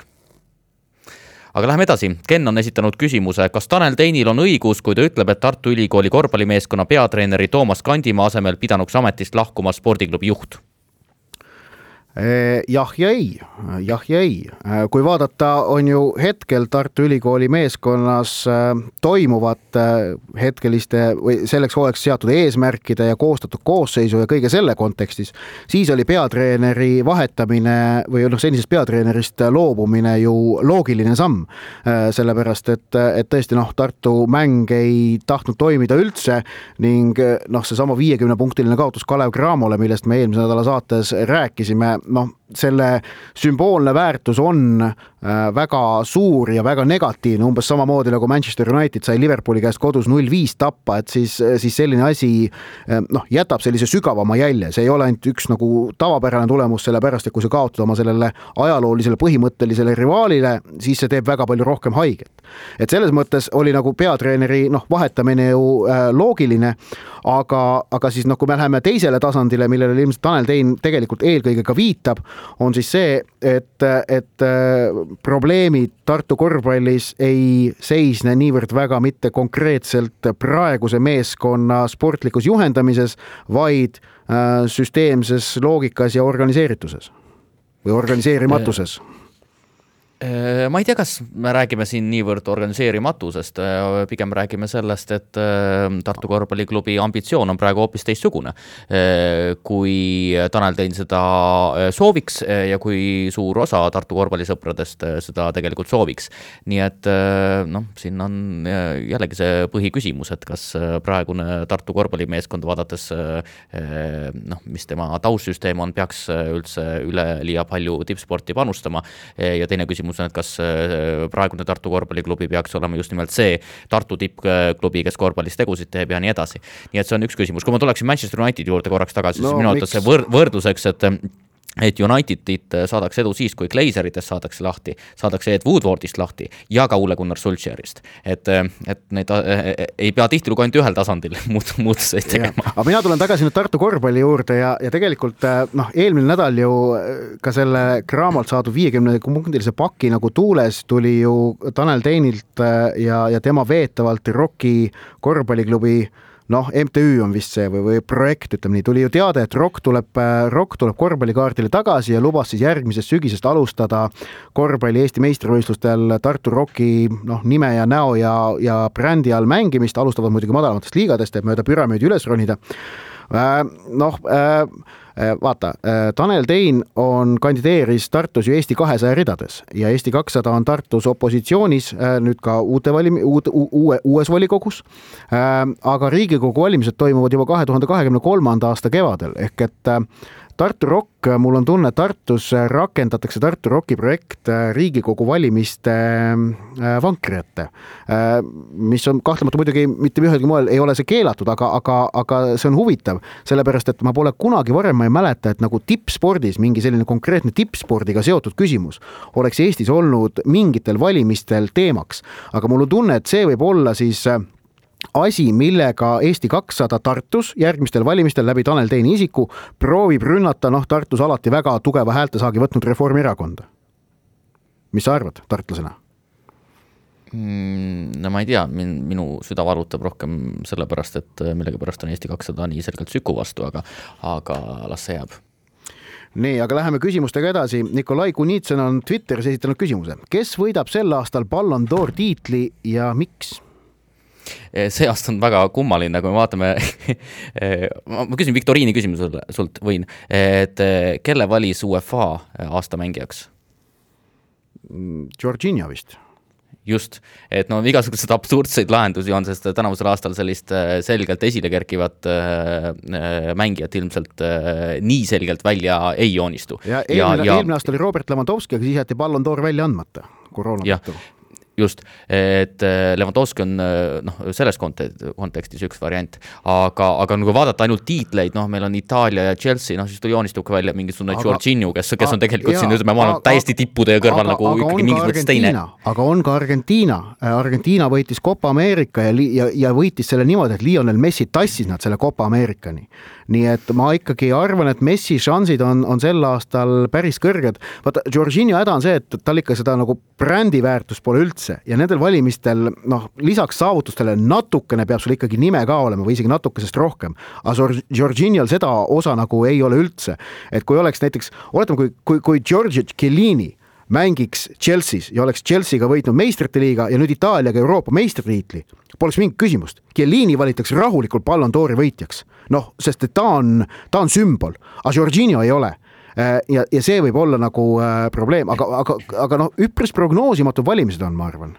aga läheme edasi, Ken on esitanud küsimuse, kas Tanel Teinil on õigus, kui ta ütleb, et Tartu Ülikooli korvpallimeeskonna peatreeneri Toomas Kandimaa asemel pidanuks ametist lahkuma spordiklubi juht? Eh, jah ja ei, jah ja ei. Eh, kui vaadata, on ju hetkel Tartu Ülikooli meeskonnas eh, toimuvat hetkeliste või selleks hooajaks seatud eesmärkide ja koostatud koosseisu ja kõige selle kontekstis, siis oli peatreeneri vahetamine või noh, senisest peatreenerist loobumine ju loogiline samm. sellepärast et, et tõesti noh, Tartu mäng ei tahtnud toimida üldse ning noh, seesama viiekümnepunktiline kaotus Kalev Cramole, millest me eelmise nädala saates rääkisime, noh, selle sümboolne väärtus on äh, väga suur ja väga negatiivne, umbes samamoodi nagu Manchester United sai Liverpooli käest kodus null viis tappa, et siis, siis selline asi äh, noh, jätab sellise sügavama jälje, see ei ole ainult üks nagu tavapärane tulemus, sellepärast et kui sa kaotad oma sellele ajaloolisele põhimõttelisele rivaalile, siis see teeb väga palju rohkem haiget. et selles mõttes oli nagu peatreeneri noh, vahetamine ju äh, loogiline, aga, aga siis noh, kui me läheme teisele tasandile, millele ilmselt Tanel Tein tegelikult eelkõige ka viitab, on siis see, et, et äh, probleemid Tartu korvpallis ei seisne niivõrd väga mitte konkreetselt praeguse meeskonna sportlikus juhendamises, vaid äh, süsteemses loogikas ja organiseerituses või organiseerimatuses ma ei tea, kas me räägime siin niivõrd organiseerimatusest, äh, pigem räägime sellest, et äh, Tartu Korvpalliklubi ambitsioon on praegu hoopis teistsugune. kui Tanel Tein seda sooviks ja kui suur osa Tartu korvpallisõpradest seda tegelikult sooviks. nii et noh, siin on jällegi see põhiküsimus, et kas praegune Tartu korvpallimeeskond, vaadates noh, mis tema taustsüsteem on, peaks üldse üleliia palju tippsporti panustama ja teine küsimus, küsimus on, et kas äh, praegune Tartu korvpalliklubi peaks olema just nimelt see Tartu tippklubi, kes korvpallis tegusid teeb ja nii edasi. nii et see on üks küsimus, kui ma tuleksin Manchester Unitedi juurde korraks tagasi no,, siis minu arvates see võr-, võrdluseks, et et Unitedit saadakse edu siis, kui Glazeritest saadakse lahti, saadakse Ed Woodwardist lahti ja ka Ole Gunnar Solskjaerist. et, et neid äh, ei pea tihtilugu ainult ühel tasandil muud, muutuseid tegema. aga mina tulen tagasi nüüd Tartu korvpalli juurde ja, ja tegelikult äh, noh, eelmine nädal ju äh, ka selle Cramolt saadud viiekümne punktilise paki nagu tuules tuli ju Tanel Teinilt ja, ja tema veetavalt Rocki korvpalliklubi noh, MTÜ on vist see või, või projekt, ütleme nii, tuli ju teade, et Rock tuleb, äh, Rock tuleb korvpallikaardile tagasi ja lubas siis järgmisest sügisest alustada korvpalli Eesti meistrivõistlustel Tartu Rocki noh, nime ja näo ja, ja brändi all mängimist, alustavad muidugi madalamatest liigadest, et mööda püramiidi üles ronida. Äh, noh äh, Äh, vaata, Tanel Tein on, kandideeris Tartus ju Eesti kahesaja ridades ja Eesti kakssada on Tartus opositsioonis nüüd ka uute valim-, uute, uue, uues volikogus. aga Riigikogu valimised toimuvad juba kahe tuhande kahekümne kolmanda aasta kevadel ehk et Tartu Rock, mul on tunne, Tartus rakendatakse Tartu Rocki projekt äh, Riigikogu valimiste äh, vankri ette. Äh, mis on kahtlemata muidugi mitte ühelgi moel ei ole see keelatud, aga, aga, aga see on huvitav, sellepärast et ma pole kunagi varem, ma ei mäleta, et nagu tippspordis mingi selline konkreetne tippspordiga seotud küsimus oleks Eestis olnud mingitel valimistel teemaks. aga mul on tunne, et see võib olla siis asi, millega Eesti kakssada Tartus järgmistel valimistel läbi Tanel Teini isiku proovib rünnata, noh, Tartus alati väga tugeva häältesaagi võtnud Reformierakonda. mis sa arvad tartlasena? Mm, no ma ei tea, minu süda valutab rohkem sellepärast, et millegipärast on Eesti kakssada nii selgelt Süku vastu, aga, aga las see jääb nii, aga läheme küsimustega edasi. Nikolai Kunitsen on Twitteris esitanud küsimuse, kes võidab sel aastal Ballon d'Or tiitli ja miks? Eh, see aasta on väga kummaline, kui me vaatame eh, ma küsin viktoriini küsimuse sult, võin, et eh, kelle valis UEFA aasta mängijaks? Georginia vist just, et no igasuguseid absurdseid lahendusi on, sest tänavusel aastal sellist selgelt esile kerkivat mängijat ilmselt nii selgelt välja ei joonistu. ja eelmine, ja, ja... eelmine aasta oli Robert Lewandowski, aga siis jäeti Ballon d'Or välja andmata koroona tõttu just, et äh, Levanovski on äh, noh, selles konte-, kontekstis üks variant, aga, aga nagu vaadata ainult tiitleid, noh, meil on Itaalia ja Chelsea, noh, siis joonistub ka välja mingisugune Jorginho, kes, kes on tegelikult jaa, siin, ütleme, ma arvan, täiesti tippude kõrval aga, nagu aga ikkagi mingis mõttes teine. aga on ka Argentiina, Argentiina võitis Copa Ameerika ja, ja, ja võitis selle niimoodi, et Lionel Messi tassis nad selle Copa Ameerikani nii et ma ikkagi arvan, et Messi šansid on, on sel aastal päris kõrged. vaata, Jorginho häda on see, et tal ikka seda nagu brändiväärtust pole üldse ja nendel valimistel noh, lisaks saavutustele natukene peab sul ikkagi nime ka olema või isegi natukesest rohkem. aga Jorginhol seda osa nagu ei ole üldse, et kui oleks näiteks, oletame, kui, kui, kui Giorgio Chiellini mängiks Chelsea's ja oleks Chelsea'ga võitnud meistrite liiga ja nüüd Itaaliaga Euroopa meistritiitli, poleks mingit küsimust. Chiellini valitakse rahulikult Ballon d'Ori võitjaks, noh, sest et ta on, ta on sümbol, aga Jorginho ei ole ja, ja see võib olla nagu äh, probleem, aga, aga, aga noh, üpris prognoosimatud valimised on, ma arvan.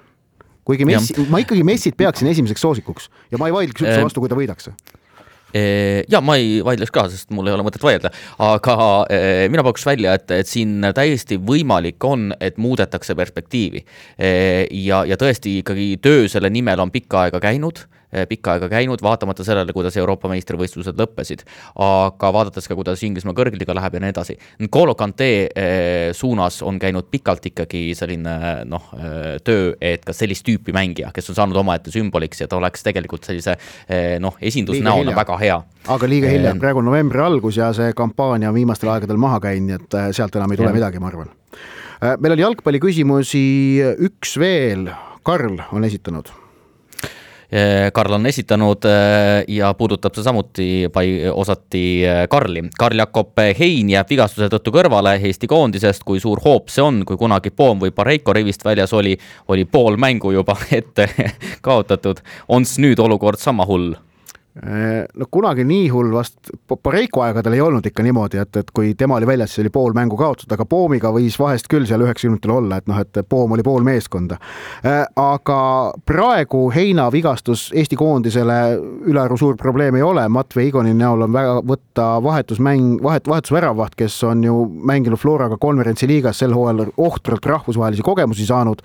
kuigi Messi, ma ikkagi Messit peaksin esimeseks soosikuks ja ma ei vaidleks üldse vastu, kui ta võidaks ja ma ei vaidleks ka, sest mul ei ole mõtet vaielda, aga mina pakuks välja, et, et siin täiesti võimalik on, et muudetakse perspektiivi. ja, ja tõesti ikkagi töö selle nimel on pikka aega käinud pikka aega käinud, vaatamata sellele, kuidas Euroopa meistrivõistlused lõppesid. aga vaadates ka, kuidas Inglismaa kõrgliga läheb ja nii edasi. N'Golo Kante eh, suunas on käinud pikalt ikkagi selline noh, eh, töö, et ka sellist tüüpi mängija, kes on saanud omaette sümboliks ja ta oleks tegelikult sellise noh, esindusnäona väga hea. aga liiga hilja, praegu on novembri algus ja see kampaania on viimastel aegadel maha käinud, nii et sealt enam ei tule ja. midagi, ma arvan. meil on jalgpalliküsimusi üks veel, Karl on esitanud Eh, Karl on esitanud ja puudutab see samuti osati eh, Karli. Karl-Jakob Hein jääb vigastuse tõttu kõrvale Eesti koondisest, kui suur hoop see on, kui kunagi Poom või Pareiko rivist väljas oli, oli pool mängu juba ette kaotatud. on siis nüüd olukord sama hull? Äh, no kunagi nii hull vast Pareiko aegadel ei olnud ikka niimoodi, et, et kui tema oli väljas, siis oli pool mängu kaotatud, aga Poomiga võis vahest küll seal üheksakümnendatel olla, et noh, et Poom oli pool meeskonda. Äh, aga praegu Heina vigastus Eesti koondisele ülearu suur probleem ei ole, Matvei Igoni näol on väga võtta vahetusmäng, vahet, vahetusväravaht, kes on ju mänginud Floraga konverentsiliigas sel hooajal ohtralt rahvusvahelisi kogemusi saanud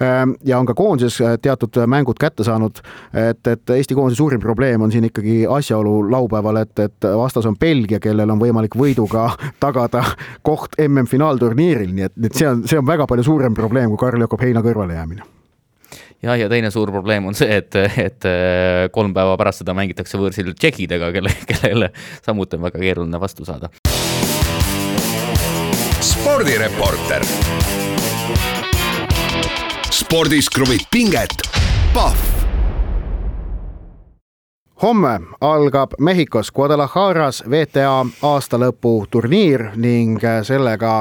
äh, ja on ka koondises teatud mängud kätte saanud, et, et Eesti koondise suurim probleem on siin ikkagi asjaolu laupäeval, et, et vastas on Belgia, kellel on võimalik võiduga tagada koht MM-finaalturniiril, nii et, et see on, see on väga palju suurem probleem kui Karl-Jakob Heina kõrvalejäämine jah, ja teine suur probleem on see, et, et kolm päeva pärast seda mängitakse võõrsil tšehhidega, kelle, kellele samuti on väga keeruline vastu saada. spordireporter. spordis kruvib pinget, Pahv homme algab Mehhikos Guadalajaras WTA aastalõpu turniir ning äh, sellega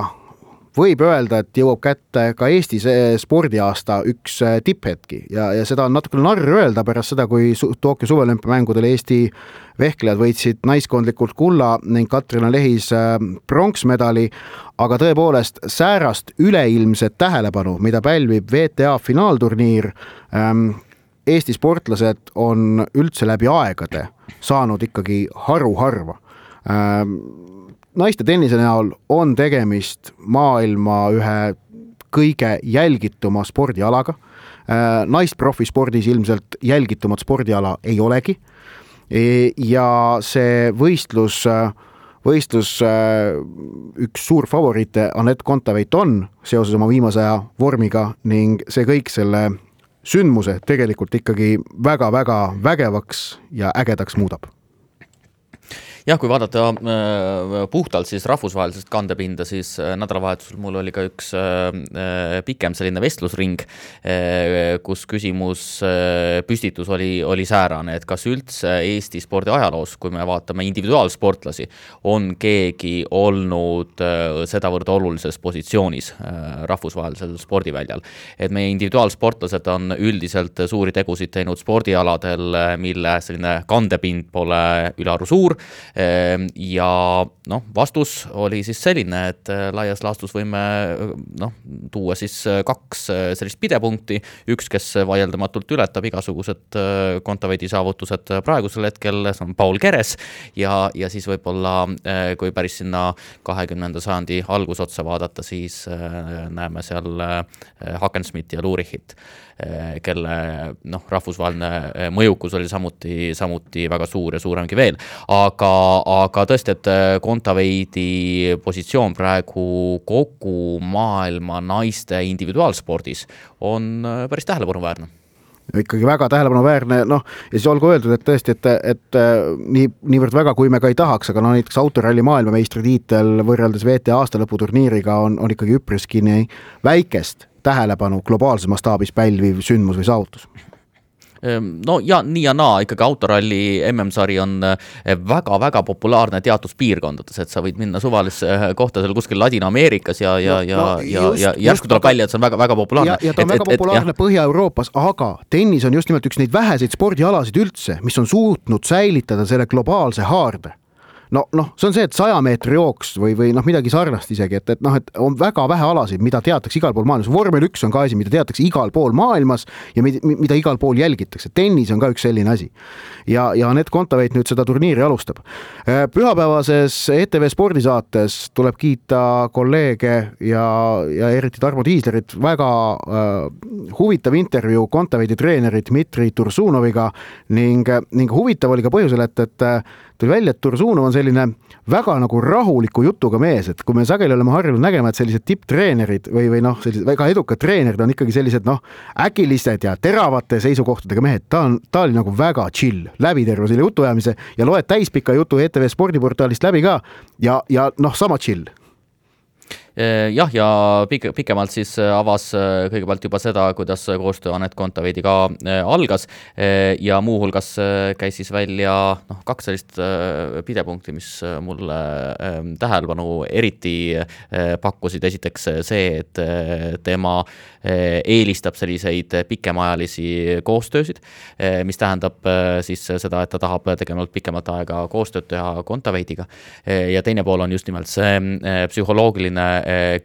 võib öelda, et jõuab kätte ka Eesti spordiaasta üks äh, tipphetki. Ja, ja seda on natukene narr öelda pärast seda, kui Tokyo suveolümpiamängudel Eesti vehklejad võitsid naiskondlikult kulla ning Katrina Lehis äh, pronksmedali, aga tõepoolest säärast üleilmset tähelepanu, mida pälvib WTA finaalturniir ähm,, Eesti sportlased on üldse läbi aegade saanud ikkagi haruharva. Ähm, naiste tennise näol on tegemist maailma ühe kõige jälgituma spordialaga. Äh, naisprofispordis ilmselt jälgitumat spordiala ei olegi. E, ja see võistlus, võistlus äh, üks suur favoriite, Anett Kontaveit on seoses oma viimase aja vormiga ning see kõik selle sündmuse tegelikult ikkagi väga-väga vägevaks ja ägedaks muudab jah, kui vaadata äh, puhtalt siis rahvusvahelisest kandepinda, siis äh, nädalavahetusel mul oli ka üks äh, äh pikem selline vestlusring äh,, kus küsimus äh, püstitus oli, oli säärane, et kas üldse Eesti spordi ajaloos, kui me vaatame individuaalsportlasi, on keegi olnud äh, sedavõrd olulises positsioonis äh, rahvusvahelisel spordiväljal. et meie individuaalsportlased on üldiselt suuri tegusid teinud spordialadel, mille selline kandepind pole ülearu suur ja noh, vastus oli siis selline, et laias laastus võime noh, tuua siis kaks sellist pidepunkti, üks, kes vaieldamatult ületab igasugused Kontaveidi saavutused praegusel hetkel, see on Paul Keres ja, ja siis võib-olla kui päris sinna kahekümnenda sajandi algusotsa vaadata, siis näeme seal Hakensmiti ja Lurichit kelle noh, rahvusvaheline mõjukus oli samuti, samuti väga suur ja suuremgi veel. aga, aga tõesti, et Kontaveidi eh, positsioon praegu kogu maailma naiste individuaalspordis on päris tähelepanuväärne ikkagi väga tähelepanuväärne, noh, ja siis olgu öeldud, et tõesti, et, et nii, niivõrd väga, kui me ka ei tahaks, aga no näiteks autoralli maailmameistritiitel võrreldes WTA aastalõputurniiriga on, on ikkagi üpriski nii väikest tähelepanu globaalses mastaabis pälviv sündmus või saavutus? Ehm, no ja nii ja naa, ikkagi autoralli MM-sari on väga-väga eh, populaarne teatud piirkondades, et sa võid minna suvalisse eh, kohta seal kuskil Ladina-Ameerikas ja, ja ja no,, ja, ja järsku tuleb välja, et see on väga-väga populaarne. ja, ja ta on et, väga populaarne Põhja-Euroopas, aga tennis on just nimelt üks neid väheseid spordialasid üldse, mis on suutnud säilitada selle globaalse haarde no noh, see on see, et saja meetri jooks või, või noh, midagi sarnast isegi, et, et noh, et on väga vähe alasid, mida teatakse igal pool maailmas, vormel üks on ka asi, mida teatakse igal pool maailmas ja mida, mida igal pool jälgitakse, tennis on ka üks selline asi. ja, ja Anett Kontaveit nüüd seda turniiri alustab. Äh, pühapäevases ETV spordisaates tuleb kiita kolleege ja, ja eriti Tarmo Tiislerit, väga äh, huvitav intervjuu Kontaveidi treeneri Dmitri Tursunoviga ning, ning huvitav oli ka põhjusel, et, et tuli välja, et Tursunov on selline väga nagu rahuliku jutuga mees, et kui me sageli oleme harjunud nägema, et sellised tipptreenerid või, või noh, sellised väga edukad treenerid on ikkagi sellised noh, äkilised ja teravate seisukohtadega mehed, ta on, ta oli nagu väga chill läbi terve selle jutuajamise ja loed täispika jutu ETV spordiportaalist läbi ka ja, ja noh, sama chill jah, ja pik-, pikemalt siis eh, avas eh, kõigepealt juba seda, kuidas koostöö Anett Kontaveidiga algas. Ja muuhulgas käis siis välja noh, kaks sellist pidepunkti, mis mulle tähelepanu eriti pakkusid, esiteks see, et tema eelistab selliseid pikemaajalisi koostöösid, mis tähendab siis seda, et ta tahab tegelikult pikemat aega koostööd teha Kontaveidiga ja teine pool on just nimelt see psühholoogiline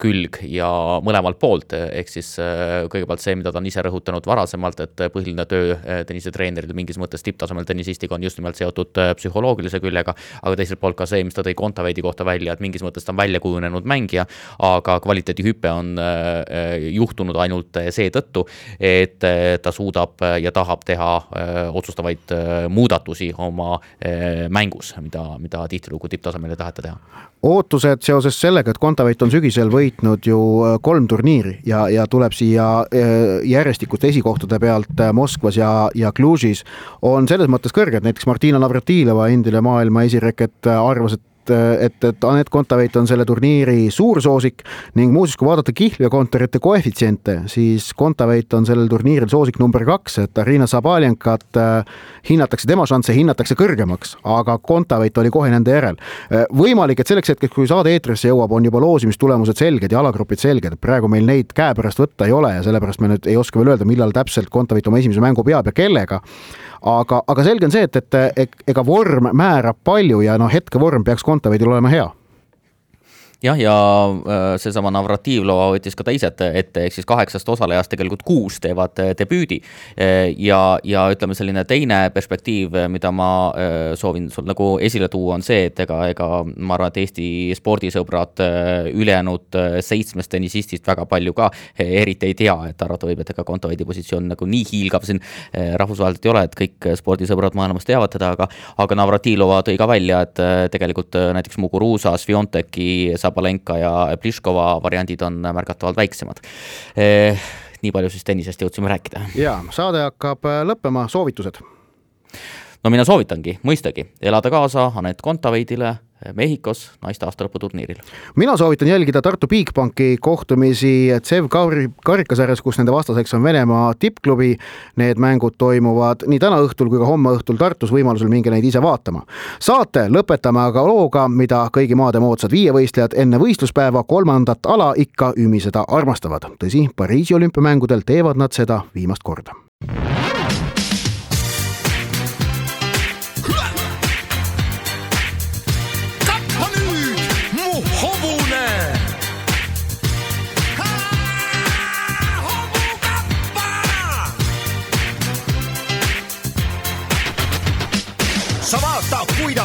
külg ja mõlemalt poolt, ehk siis eh, kõigepealt see, mida ta on ise rõhutanud varasemalt, et põhiline töö eh, tennisetreeneril mingis mõttes tipptasemel tennisistiga on just nimelt seotud psühholoogilise küljega, aga teiselt poolt ka see, mis ta tõi Kontaveidi kohta välja, et mingis mõttes ta on välja kujunenud mängija, aga kvaliteedihüpe on juhtunud ainult seetõttu, et ta suudab ja tahab teha otsustavaid muudatusi oma mängus, mida, mida tihtilugu tipptasemel ei taheta teha. Ootused seoses sellega, et Kontaveit on sügisel võitnud ju äh, kolm turniiri ja, ja tuleb siia äh, järjestikuste esikohtade pealt äh, Moskvas ja, ja Cluj'is, on selles mõttes kõrged, näiteks Martina Navratilova, endine maailma esireket, arvas, et et, et, et Anett Kontaveit on selle turniiri suursoosik ning muuseas, kui vaadata kihlveokontorite koefitsiente, siis Kontaveit on sellel turniiril soosik number kaks, et Arina Sabaljenkat äh, hinnatakse, tema šansse hinnatakse kõrgemaks, aga Kontaveit oli kohe nende järel. Äh, võimalik, et selleks hetkeks, kui saade eetrisse jõuab, on juba loosimistulemused selged ja alagrupid selged, praegu meil neid käepärast võtta ei ole ja sellepärast me nüüd ei oska veel öelda, millal täpselt Kontaveit oma esimese mängu peab ja kellega aga, aga selge on see, et, et ega vorm määrab palju ja noh, hetkevorm peaks Kontaveidil olema hea jah, ja äh, seesama Navratilova võttis ka teised ette, ehk siis kaheksast osalejast tegelikult kuus teevad äh, debüüdi. Äh, ja, ja ütleme, selline teine perspektiiv, mida ma soovin sul nagu esile tuua, on see, et ega, ega ma arvan, et Eesti spordisõbrad ülejäänud seitsmest tennisistist väga palju ka eriti ei tea, et arvata võib, et ega Kontaveidi positsioon nagu nii hiilgav siin rahvusvaheliselt ei ole, et kõik spordisõbrad maailmas teavad teda, aga aga Navratilova tõi ka välja, et tegelikult näiteks Muguruza, Svionteki saab Sabalenka ja Pliškova variandid on märgatavalt väiksemad eh,. nii palju siis tennisest jõudsime rääkida. ja saade hakkab äh, lõppema, soovitused. no mina soovitangi, mõistagi, elada kaasa Anett Kontaveidile Mehhikos naiste aastalõputurniiril. mina soovitan jälgida Tartu Bigbanki kohtumisi CEV karikasarjas, kus nende vastaseks on Venemaa tippklubi. Need mängud toimuvad nii täna õhtul kui ka homme õhtul Tartus, võimalusel minge neid ise vaatama. saate lõpetame aga looga, mida kõigi maade moodsad viievõistlejad enne võistluspäeva kolmandat ala ikka ümiseda armastavad. tõsi, Pariisi olümpiamängudel teevad nad seda viimast korda.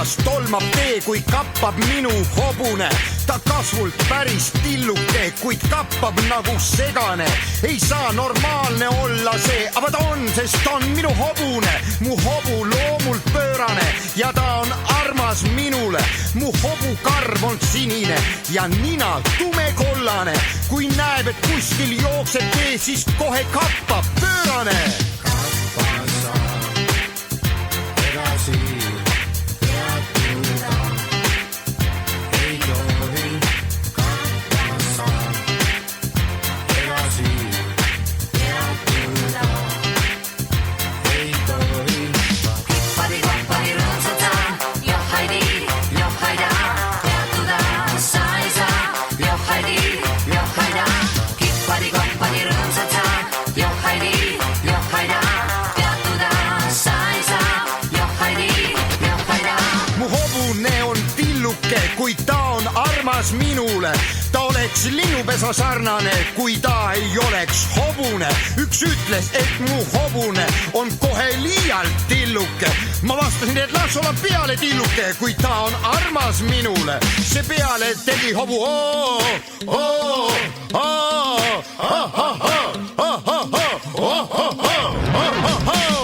Kuidas tolmab tee, kui kappab minu hobune. ta kasvult päris tilluke, kuid kappab nagu segane. ei saa normaalne olla see, aga ta on, sest ta on minu hobune. mu hobu loomult pöörane ja ta on armas minule. mu hobukarv on sinine ja nina tumekollane. kui näeb, et kuskil jookseb tee, siis kohe kappab pöörane. On armas minule. ta oleks linnupesa sarnane, kui ta ei oleks hobune. üks ütles, et mu hobune on kohe liialt tilluke. ma vastasin, et las olla peale tilluke, kuid ta on armas minule. see peale tegi hobu oo, oo, oo,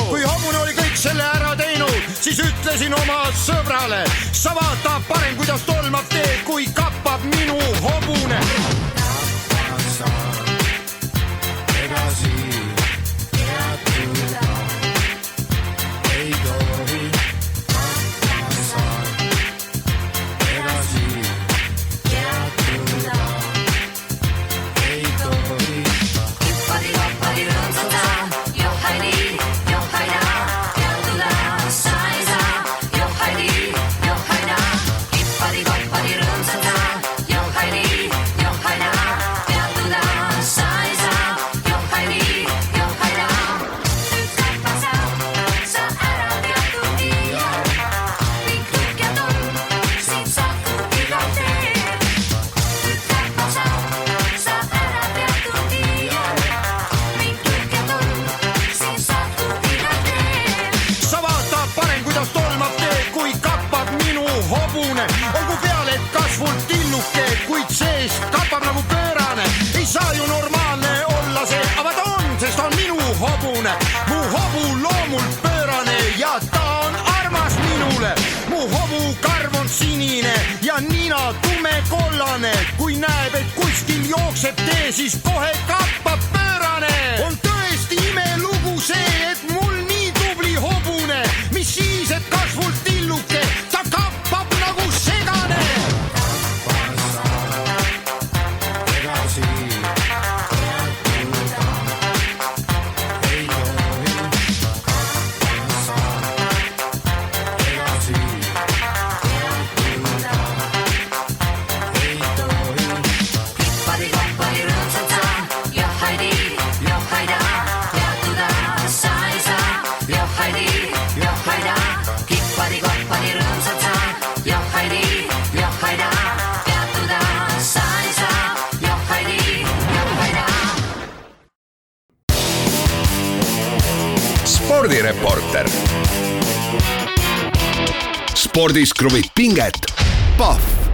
kui hobune oli kõik selle ära teinud, siis ütlesin oma sõbrale, sa vaata parem, kuidas tolmab tee, kui kappab minu hobune. Sinine ja nina tumekollane. kui näeb, et kuskil jookseb tee, siis kohe kappab pöörane. on spordis kruvib pinget, Pahv